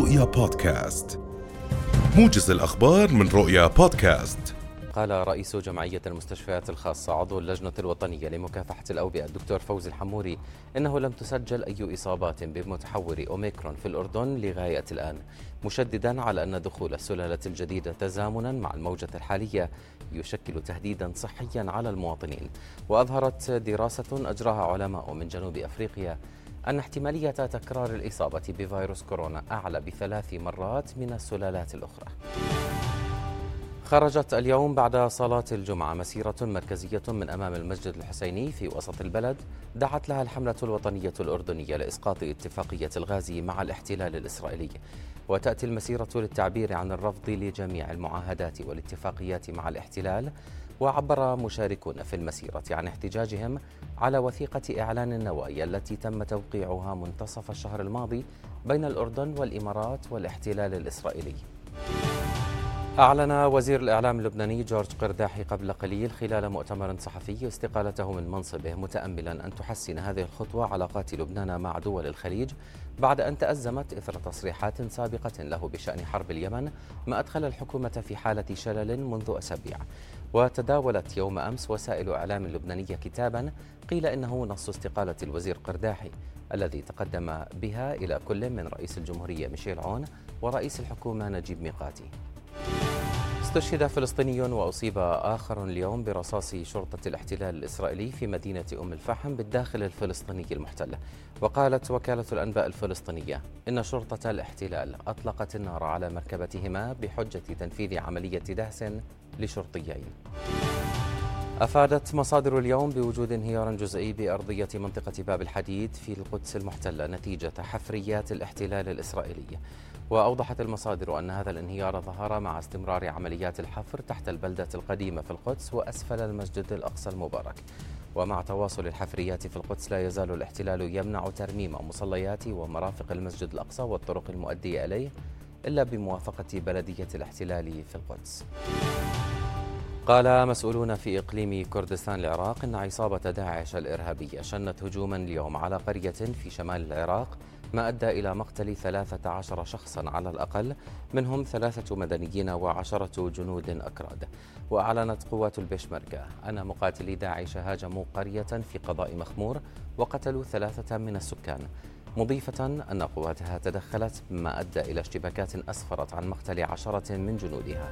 رؤيا بودكاست. موجز الأخبار من رؤيا بودكاست. قال رئيس جمعية المستشفيات الخاصة عضو اللجنة الوطنية لمكافحة الأوبئة الدكتور فوزي الحموري إنه لم تسجل أي إصابات بمتحور أوميكرون في الأردن لغاية الآن مشددا على أن دخول السلالة الجديدة تزامنا مع الموجة الحالية يشكل تهديدا صحيا على المواطنين وأظهرت دراسة أجراها علماء من جنوب أفريقيا أن احتمالية تكرار الإصابة بفيروس كورونا أعلى بثلاث مرات من السلالات الأخرى. خرجت اليوم بعد صلاة الجمعة مسيرة مركزية من أمام المسجد الحسيني في وسط البلد دعت لها الحملة الوطنية الأردنية لإسقاط اتفاقية الغاز مع الاحتلال الإسرائيلي. وتأتي المسيرة للتعبير عن الرفض لجميع المعاهدات والاتفاقيات مع الاحتلال وعبر مشاركون في المسيرة عن احتجاجهم على وثيقة إعلان النوايا التي تم توقيعها منتصف الشهر الماضي بين الأردن والإمارات والاحتلال الإسرائيلي. أعلن وزير الإعلام اللبناني جورج قرداحي قبل قليل خلال مؤتمر صحفي استقالته من منصبه متأملا أن تحسن هذه الخطوة علاقات لبنان مع دول الخليج بعد أن تأزمت إثر تصريحات سابقة له بشأن حرب اليمن ما أدخل الحكومة في حالة شلل منذ أسابيع. وتداولت يوم أمس وسائل إعلام لبنانية كتابا قيل إنه نص استقالة الوزير قرداحي الذي تقدم بها إلى كل من رئيس الجمهورية ميشيل عون ورئيس الحكومة نجيب ميقاتي. استشهد فلسطيني وأصيب آخر اليوم برصاص شرطة الاحتلال الإسرائيلي في مدينة أم الفحم بالداخل الفلسطيني المحتل. وقالت وكالة الأنباء الفلسطينية إن شرطة الاحتلال أطلقت النار على مركبتهما بحجة تنفيذ عملية دهس لشرطيين. أفادت مصادر اليوم بوجود انهيار جزئي بأرضية منطقة باب الحديد في القدس المحتلة نتيجة حفريات الاحتلال الإسرائيلي. وأوضحت المصادر أن هذا الانهيار ظهر مع استمرار عمليات الحفر تحت البلدة القديمة في القدس وأسفل المسجد الأقصى المبارك. ومع تواصل الحفريات في القدس لا يزال الاحتلال يمنع ترميم مصليات ومرافق المسجد الأقصى والطرق المؤدية إليه إلا بموافقة بلدية الاحتلال في القدس. قال مسؤولون في إقليم كردستان العراق أن عصابة داعش الإرهابية شنت هجوما اليوم على قرية في شمال العراق ما أدى إلى مقتل 13 شخصا على الأقل منهم ثلاثة مدنيين وعشرة جنود أكراد. وأعلنت قوات البشمركة أن مقاتلي داعش هاجموا قرية في قضاء مخمور وقتلوا ثلاثة من السكان. مضيفة أن قواتها تدخلت مما أدى إلى اشتباكات أسفرت عن مقتل عشرة من جنودها.